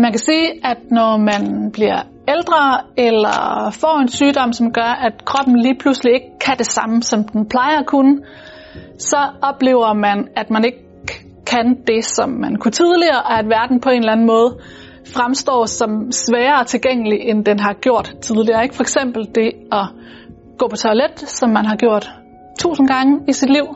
Man kan sige, at når man bliver ældre eller får en sygdom, som gør, at kroppen lige pludselig ikke kan det samme, som den plejer at kunne, så oplever man, at man ikke kan det, som man kunne tidligere, og at verden på en eller anden måde fremstår som sværere tilgængelig, end den har gjort tidligere. Ikke? For eksempel det at gå på toilet, som man har gjort tusind gange i sit liv,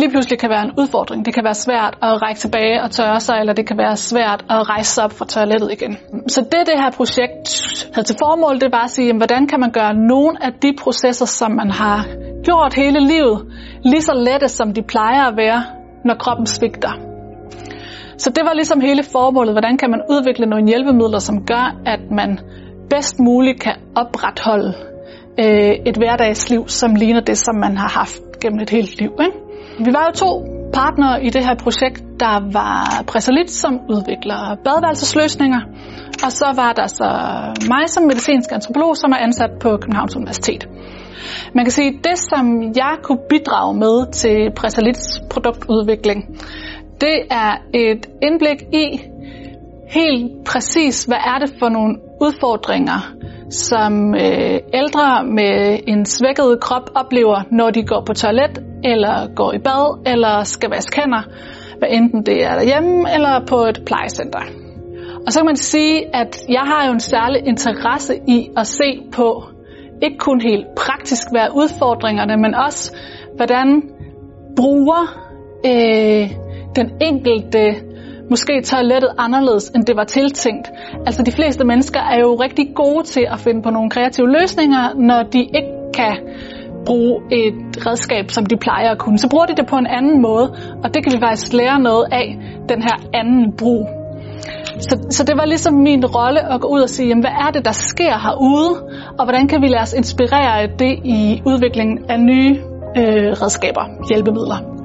lige pludselig kan være en udfordring. Det kan være svært at række tilbage og tørre sig, eller det kan være svært at rejse sig op fra toilettet igen. Så det, det her projekt havde til formål, det var at sige, jamen, hvordan kan man gøre nogle af de processer, som man har gjort hele livet, lige så lette, som de plejer at være, når kroppen svigter. Så det var ligesom hele formålet, hvordan kan man udvikle nogle hjælpemidler, som gør, at man bedst muligt kan opretholde øh, et hverdagsliv, som ligner det, som man har haft gennem et helt liv. Ikke? Vi var jo to partnere i det her projekt. Der var Presalit, som udvikler badeværelsesløsninger, og så var der så mig som medicinsk antropolog, som er ansat på Københavns Universitet. Man kan sige, at det, som jeg kunne bidrage med til Presalits produktudvikling, det er et indblik i helt præcis, hvad er det for nogle udfordringer, som øh, ældre med en svækket krop oplever, når de går på toilet, eller går i bad, eller skal vaske hænder, hvad enten det er derhjemme eller på et plejecenter. Og så kan man sige, at jeg har jo en særlig interesse i at se på, ikke kun helt praktisk, hvad er udfordringerne, men også, hvordan bruger øh, den enkelte måske toilettet anderledes, end det var tiltænkt. Altså de fleste mennesker er jo rigtig gode til at finde på nogle kreative løsninger, når de ikke kan bruge et redskab, som de plejer at kunne. Så bruger de det på en anden måde, og det kan vi faktisk lære noget af, den her anden brug. Så, så det var ligesom min rolle at gå ud og sige, jamen, hvad er det, der sker herude, og hvordan kan vi lade os inspirere af det i udviklingen af nye øh, redskaber, hjælpemidler.